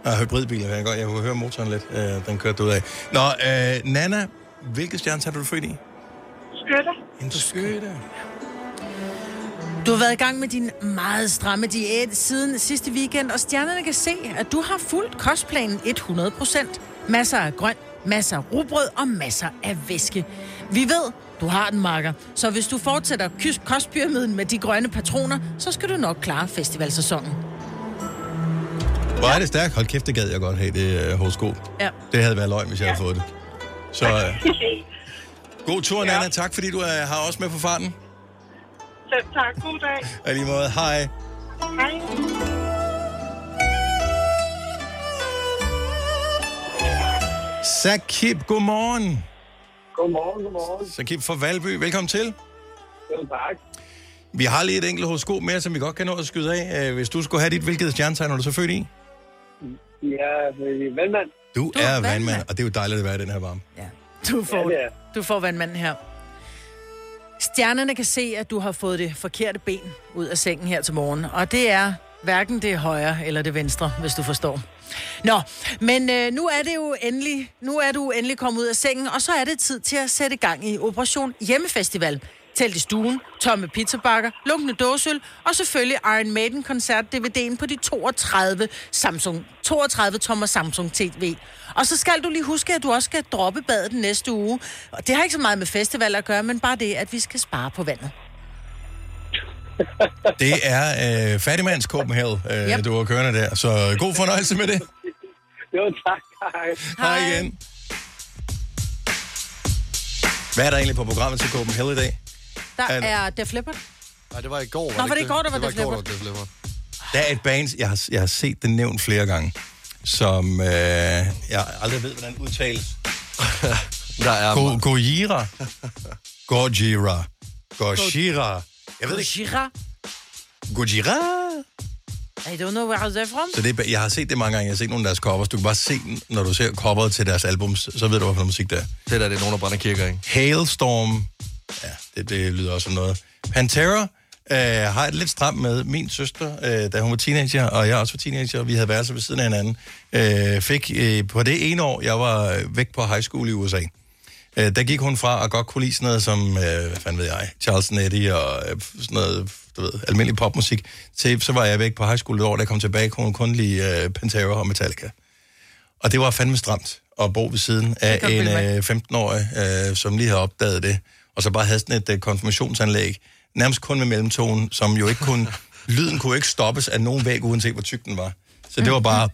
Ah, hybridbiler, jeg godt. Jeg kunne høre motoren lidt. Uh, den kørte du ud af. Nå, uh, Nana, hvilket stjerne har du født i? Skytter. En skytte. Du har været i gang med din meget stramme diæt siden sidste weekend, og stjernerne kan se, at du har fulgt kostplanen 100%. Masser af grønt, masser af rugbrød og masser af væske. Vi ved, du har den, Marker. Så hvis du fortsætter kostpyramiden med de grønne patroner, så skal du nok klare festivalsæsonen. Hvor er det stærkt. Hold kæft, det gad jeg godt have, det uh, horoskop. Ja. Det havde været løgn, hvis jeg havde fået det. Så uh, god tur, Nana. Tak, fordi du uh, har os med på farten. Selv tak. God dag. [LAUGHS] Og lige måde, hej. Hej. Sakib, godmorgen. Godmorgen, godmorgen. Sakib fra Valby, velkommen til. Jo, tak. Vi har lige et enkelt horoskop mere, som vi godt kan nå at skyde af. Øh, Hvis du skulle have dit, hvilket stjernetegn er du så født i? Er øh, vandmand. Du, er er vandmand, vandmand. og det er jo dejligt at være i den her varme. Du får, Ja, du får vandmanden her. Stjernerne kan se, at du har fået det forkerte ben ud af sengen her til morgen. Og det er hverken det højre eller det venstre, hvis du forstår. Nå, men øh, nu er det jo endelig, nu er du endelig kommet ud af sengen, og så er det tid til at sætte gang i Operation Hjemmefestival. Telt i stuen, tomme pizzabakker, lunkende dåsøl, og selvfølgelig Iron Maiden koncert DVD'en på de 32 Samsung, 32 tommer Samsung TV. Og så skal du lige huske, at du også skal droppe badet den næste uge. Og det har ikke så meget med festival at gøre, men bare det, at vi skal spare på vandet. [LAUGHS] Det er øh, Fattigmands Copenhagen, øh, Yep. du har kørende der. Så god fornøjelse med det. [LAUGHS] Jo, tak. Hej. Hej igen. Hvad er der egentlig på programmet til Copenhagen i dag? Der Er- er Def Leppard. Nej, det var i går. Nå, var det i går, der var det var Def i går, Leppard? der var Def Leppard. Der er et band, jeg har, jeg har set det nævnt flere gange, som øh, jeg aldrig ved, hvordan udtales. [LAUGHS] Der er Go, Gojira. Gojira. Gojira. Jeg ved ikke. Gojira. Gojira. I don't know where they're from. Så det, er- jeg har set det mange gange. Jeg har set nogle af deres covers. Du kan bare se, den, når du ser coveret til deres albums, så ved du, hvad for musik det er. Det der, det er nogen, der brænder kirker, ikke? Hailstorm. Ja, det, det lyder også som noget. Pantera øh, har et lidt stramt med. Min søster, øh, da hun var teenager, og jeg også var teenager, og vi havde været så ved siden af hinanden, øh, fik øh, på det ene år, jeg var væk på high school i USA, øh, der gik hun fra at godt kunne lide sådan noget som, øh, hvad fanden ved jeg, Charles Nettie og øh, sådan noget, du ved, almindelig popmusik, til så var jeg væk på high school et år, da jeg kom tilbage, kunne hun kun lide øh, Pantera og Metallica. Og det var fandme stramt at bo ved siden af en øh, 15-årig, øh, som lige havde opdaget det, og så bare havde sådan et øh, konfirmationsanlæg, nærmest kun med mellemtonen, som jo ikke kunne, [LAUGHS] lyden kunne ikke stoppes af nogen væg, uanset hvor tyk den var. Så det var bare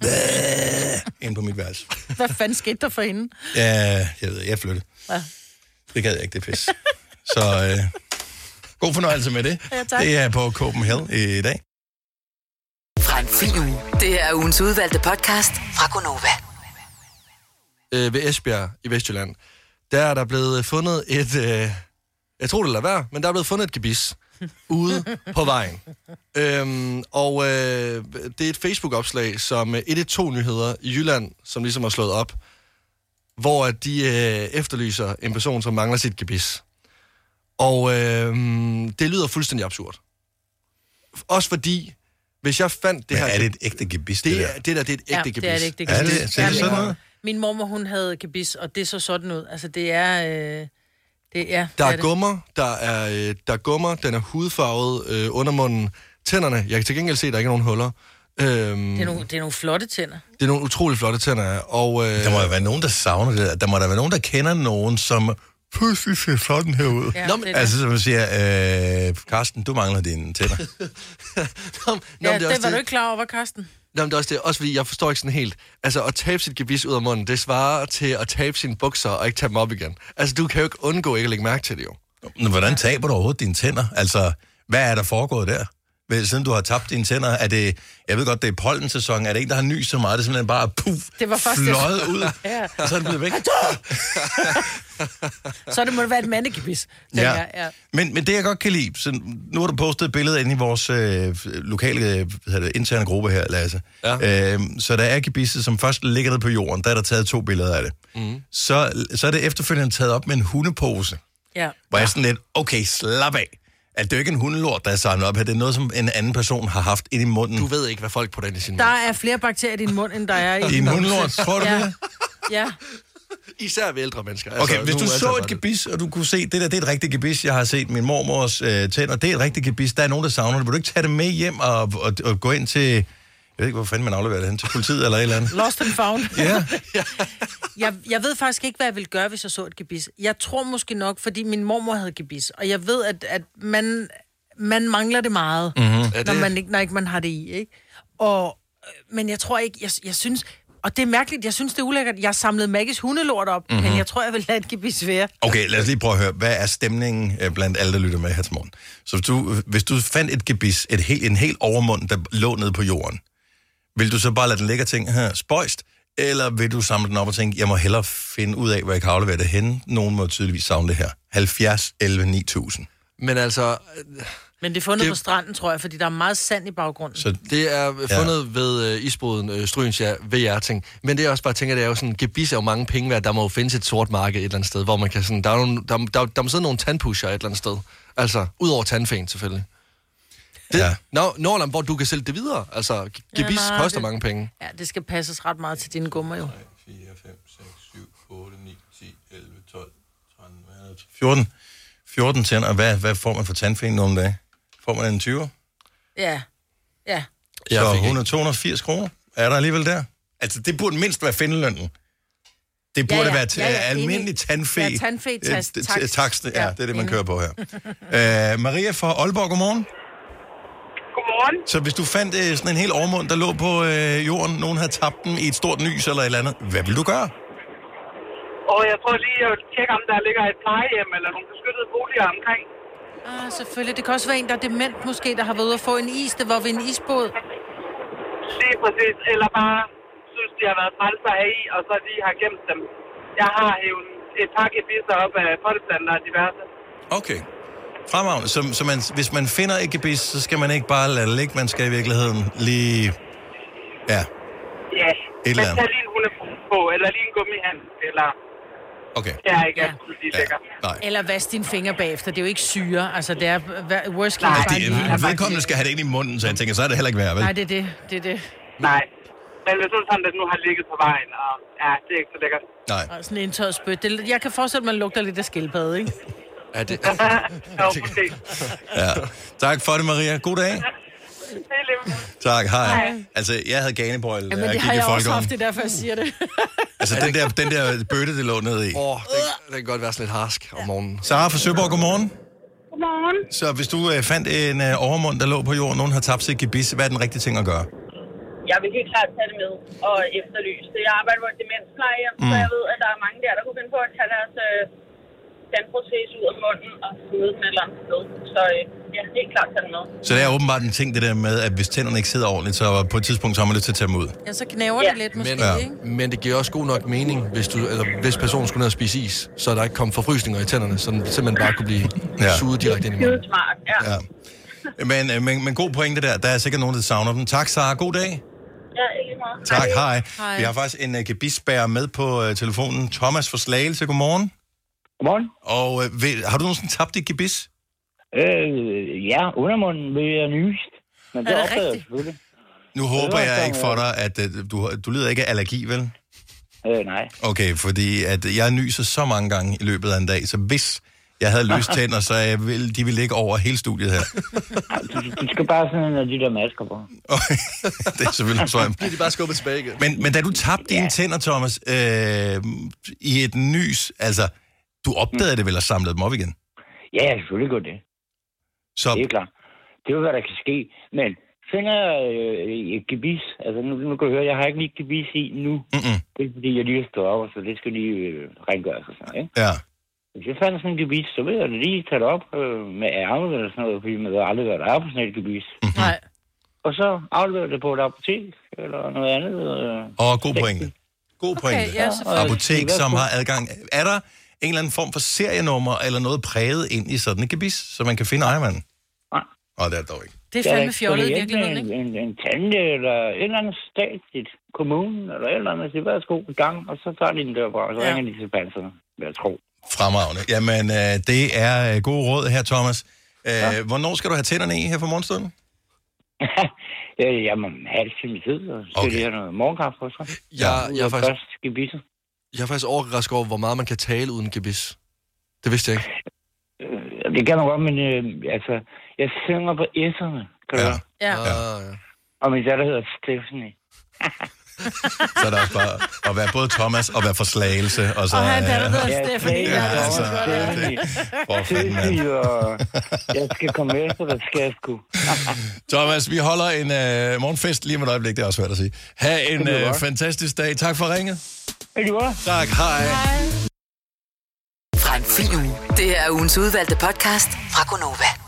ind på mit værelse. Hvad fanden skete der for hende? Ja, jeg ved, jeg flyttede. Ja. Det gad jeg ikke, det pis. Så øh, god fornøjelse med det. Ja, tak. Det er på Copenhagen i dag. Fra en fin uge. Det er ugens udvalgte podcast fra Gonova. øh, ved Esbjerg i Vestjylland, der er der blevet fundet et, øh, jeg tror det lader være, men der er blevet fundet et gebis ude på vejen. Øhm, og øh, det er et Facebook-opslag, som øh, 112-nyheder i Jylland, som ligesom har slået op, hvor at de øh, efterlyser en person, som mangler sit gebis. Og øh, det lyder fuldstændig absurd. Også fordi, hvis jeg fandt det Men her... er det et ægte gebis, det det, der? er, det der, det er et ægte ja, gebis. det er det ægte Er gebis. det- ser det sådan min- ud? Min mormor, hun havde gebis, og det så sådan ud. Altså, det er... Øh, Det, ja, Der det er gummer, der er, øh, der er gummer, den er hudfarvet øh, under munden. Tænderne, jeg kan til gengæld se, at der ikke er nogen huller. Øhm, Det er, nogle, det er nogle flotte tænder. det er nogle utrolig flotte tænder, og... Øh, Der må jo være nogen, der savner det. der. Der må der være nogen, der kender nogen, som pludselig ser sådan her ud. Ja, Nå, men- det er det. altså, som man siger, øh, Karsten, du mangler dine tænder. [LAUGHS] Nå, Ja, men det, er det var du ikke klar over, Karsten. Nå, men det er også, det, også fordi, jeg forstår ikke sådan helt. Altså, at tabe sit gebis ud af munden, det svarer til at tabe sine bukser og ikke tage dem op igen. Altså, du kan jo ikke undgå ikke at lægge mærke til det jo. Men hvordan taber du overhovedet dine tænder? Altså, hvad er der foregået der? Vel, Siden du har tabt dine tænder, er det, jeg ved godt, det er pollensæson, er det en, der har nys så meget, det er simpelthen bare puff, Det var først fløjet det. ud, [LAUGHS] Ja. og så er det blevet væk. [LAUGHS] Så det må det være et mandekibis. Ja. jeg, ja. Men, men det, jeg godt kan lide, så nu har du postet et billede ind i vores øh, lokale hvad hedder det, interne gruppe her, Lasse. Ja. Øh, så der er gebisset, som først ligger nede på jorden, der er der taget to billeder af det. Mm. Så, så er det efterfølgende taget op med en hundepose, Ja. hvor jeg er sådan lidt, okay, slap af. At det er jo ikke en hundelort, der er samlet op her. Det er noget, som en anden person har haft ind i munden. Du ved ikke, hvad folk putter ind i sin Der er flere bakterier i din mund, end der er i I en din hundelort, tror du ja. det? Ja. Især ved ældre mennesker. Okay, hvis du så et gebis, og du kunne se, det der, det er et rigtigt gebis, jeg har set min mormors øh, tænder, det er et rigtigt gebis, der er nogen, der savner det. Vil du ikke tage det med hjem og, og, og gå ind til, jeg ved ikke, hvor fanden man afleverer det hen, til politiet eller et eller andet? Lost and found. [LAUGHS] Ja. [LAUGHS] jeg, jeg ved faktisk ikke, hvad jeg ville gøre, hvis jeg så et gebis. Jeg tror måske nok, fordi min mormor havde gebis, og jeg ved, at, at man, man mangler det meget, Mhm. mm-hmm. Når, man ikke, når ikke man har det i. Ikke? Og, øh, men jeg tror ikke, jeg, jeg synes... Og det er mærkeligt, jeg synes, det er ulækkert. Jeg samlede Maggies hundelort op, Mhm. mm-hmm. men jeg tror, jeg vil lade et gebis være. Okay, lad os lige prøve at høre, hvad er stemningen øh, blandt alle, der lytter med her til morgen? Så hvis du, hvis du fandt et gebis, et helt, en helt overmund, der lå nede på jorden, vil du så bare lade den ligge og tænke, her, spøjst, eller vil du samle den op og tænke, jeg må hellere finde ud af, hvor jeg kan aflevere det henne? Nogen må tydeligvis savne det her. 70, 11, 9000. Men altså, Men det er fundet Det- på stranden, tror jeg, fordi der er meget sand i baggrunden. Så det er fundet ja. ved uh, isboden uh, Strygens ja, VR-ting. Men det er også bare, tænker, det er jo sådan, gebis er jo mange penge værd. Der må jo findes et sort marked et eller andet sted, hvor man kan sådan, der, er nogle, der, der, der må sidde nogle tandpusher et eller andet sted. Altså, ud over tandfæn selvfølgelig. Det, Ja. Nå, Nordland, hvor du kan sælge det videre. Altså, gebis Ja, nej, koster det- mange penge. Ja, det skal passes ret meget til dine gummer jo. 4, 5, 6, 7, 8, 9, 10, 11, 12, 13, 14. 14 tænder. Hvad, hvad får man for tandfen nogle dage? Får man en 20? Ja. Ja. Så 100, 280 kroner er der alligevel der. Altså, det burde mindst være findelønnen. Det burde Ja, ja. være til Ja, ja, almindelig enig. tandfe. Ja, tandfe, tas- Øh, t- takst. Takst, ja, det er det, man kører på her. uh, [LAUGHS] Maria fra Aalborg, godmorgen. Godmorgen. Så hvis du fandt uh, sådan en helt overmund, der lå på uh, jorden, nogen havde tabt den i et stort nys eller et eller andet, hvad vil du gøre? Og jeg prøver lige at tjekke, om der ligger et plejehjem eller nogle beskyttede boliger omkring. Ah, selvfølgelig. Det kan også være en, der er dement måske, der har været ude at få en is. Det var ved en isbåd. Lige præcis. Eller bare synes, de har været træls at have i, og så lige har gemt dem. Jeg har hævet et par gebisser op af potteplanter og diverse. Okay. Fremragende. Så, så man, hvis man finder et gebis, så skal man ikke bare lade det ligge, man skal i virkeligheden lige... Ja, Ja, Et eller andet. tag lige en hunde på, eller lige en gummihand, eller... okay. Det er ikke altid lige lækker. Nej. Eller vask dine fingre bagefter. Det er jo ikke syre. Altså, det er worst case. Nej, det, lille er, vedkommende skal have det ind i munden, så jeg tænker, så er det heller ikke værd, vel? Nej, det er det. Det er det. Nej. Men hvis nu sådan, at nu har ligget på vejen, og ja, det er ikke så lækkert. Nej. Og sådan en tør spyt. Det, jeg kan forestille mig, at man lugter lidt af skildpadde, ikke? Ja, det... [LAUGHS] jo, måske. Ja. Tak for det, Maria. God dag. Tak, hej. Hej. Altså, jeg havde ganebrøl, da Jamen, jeg det gik har i jeg også haft, det er derfor, jeg siger det. [LAUGHS] Altså, den der, den der bøtte, det lå nede i. Åh, oh, det, det kan godt være sådan lidt harsk om morgenen. Sara fra Søborg, godmorgen. Godmorgen. Så hvis du øh, fandt en øh, overmund, der lå på jorden, nogen har tabt sit gebis, hvad er den rigtige ting at gøre? Jeg vil helt klart tage det med og efterlyse det. Jeg arbejder på et demensplejehjem, mm. så jeg ved, at der er mange der, der kunne finde på at tage deres øh, tandproces ud af munden og smide den et eller andet sted. Så øh, ja, helt klart tage den med. Så det er åbenbart en ting, det der med, at hvis tænderne ikke sidder ordentligt, så på et tidspunkt så har man lyst til at tage dem ud. Ja, så knæver Ja. det lidt måske, Men, ikke? men det giver også god nok mening, hvis, du, eller, hvis personen skulle ned og spise is, så der ikke kom forfrysninger i tænderne, så den simpelthen bare kunne blive Ja. ja. suget direkte ind i munden. Skide smart, ja. Ja. Men, øh, men, men god pointe der. Der er sikkert nogen, der savner dem. Tak, Sara. God dag. Ja, ikke meget. Tak, hej. Hej. Vi har faktisk en uh, gebisbærer med på uh, telefonen. Thomas for Slagelse, godmorgen. Godmorgen. Og uh, ved, har du nogensinde tabt dit gebis? Øh, ja, undermunden vil jeg nyst. Men det, Er det jeg rigtigt? selvfølgelig. Nu håber jeg ikke for dig, at uh, du, du lider ikke af allergi, vel? Øh, nej. Okay, fordi at jeg nyser så mange gange i løbet af en dag, så hvis jeg havde løst tænder, så jeg ville, de ville ligge over hele studiet her. Du, du skal bare sådan en af de der masker på. [LAUGHS] det er selvfølgelig så Bliver de bare skubbet tilbage igen. Men, men da du tabte dine tænder, Thomas, øh, i et nys, altså, du opdagede det vel og samlede dem op igen? Ja, jeg selvfølgelig gjort det. Så... Det er klart. Det er jo, hvad der kan ske. Men finder jeg øh, et gebis, altså nu, nu kan du høre, jeg har ikke lige gebis i nu. Mm-mm. Det er fordi, jeg lige har stået op, så det skal lige øh, rengøres og sådan noget, ikke? Ja. Hvis jeg fandt sådan en gebis, så vil jeg lige tage det op øh, med ærmet eller sådan noget, fordi man ved aldrig, hvad der er på sådan et gebis. Nej. Og så afleverer det på et apotek eller noget andet. Øh. Og god pointe. God pointe. ja, selvfølgelig. Apotek, som har adgang. Er der en eller anden form for serienummer eller noget præget ind i sådan en gebis, så man kan finde ejermanden? Nej. Og det er det dog ikke. Det er fandme Ja, fjollet i virkeligheden, ikke? En, en, en tante eller et eller andet statsligt kommunen eller et eller andet, siger, værsgo i gang, og så tager de den derfra, og så ja. ringer de til panserne, vil jeg tro. Fremragende. Jamen, øh, det er øh, gode råd her, Thomas. Øh, ja. Hvornår skal du have tænderne i her for morgenstunden? [LAUGHS] Ja, jamen, halv time tid, og så skal okay. de have noget morgenkaffe også. Jeg, jeg, er faktisk, Først gebisser. Jeg er faktisk overrasket over, hvor meget man kan tale uden gebis. Det vidste jeg ikke. Øh, Det kan man godt, men øh, altså, jeg synger på S'erne, kan du høre? Ja. Ah, ja. Og min datter hedder Stephanie. [LAUGHS] Så er der også bare at være både Thomas og være for slagelse. Og, så, Og han der, der øh, hedder Ja, Stephanie. Stephanie, Ja, ja, altså, Stephanie. for fanden, jeg skal komme efter, der skal jeg sgu. [LAUGHS] Thomas, vi holder en øh, morgenfest lige om et øjeblik. Det er også svært at sige. Ha' en Det øh, fantastisk dag. Tak for ringet. Det godt? Tak, hej. Fra en fin uge. Det her er ugens udvalgte podcast fra Gonova.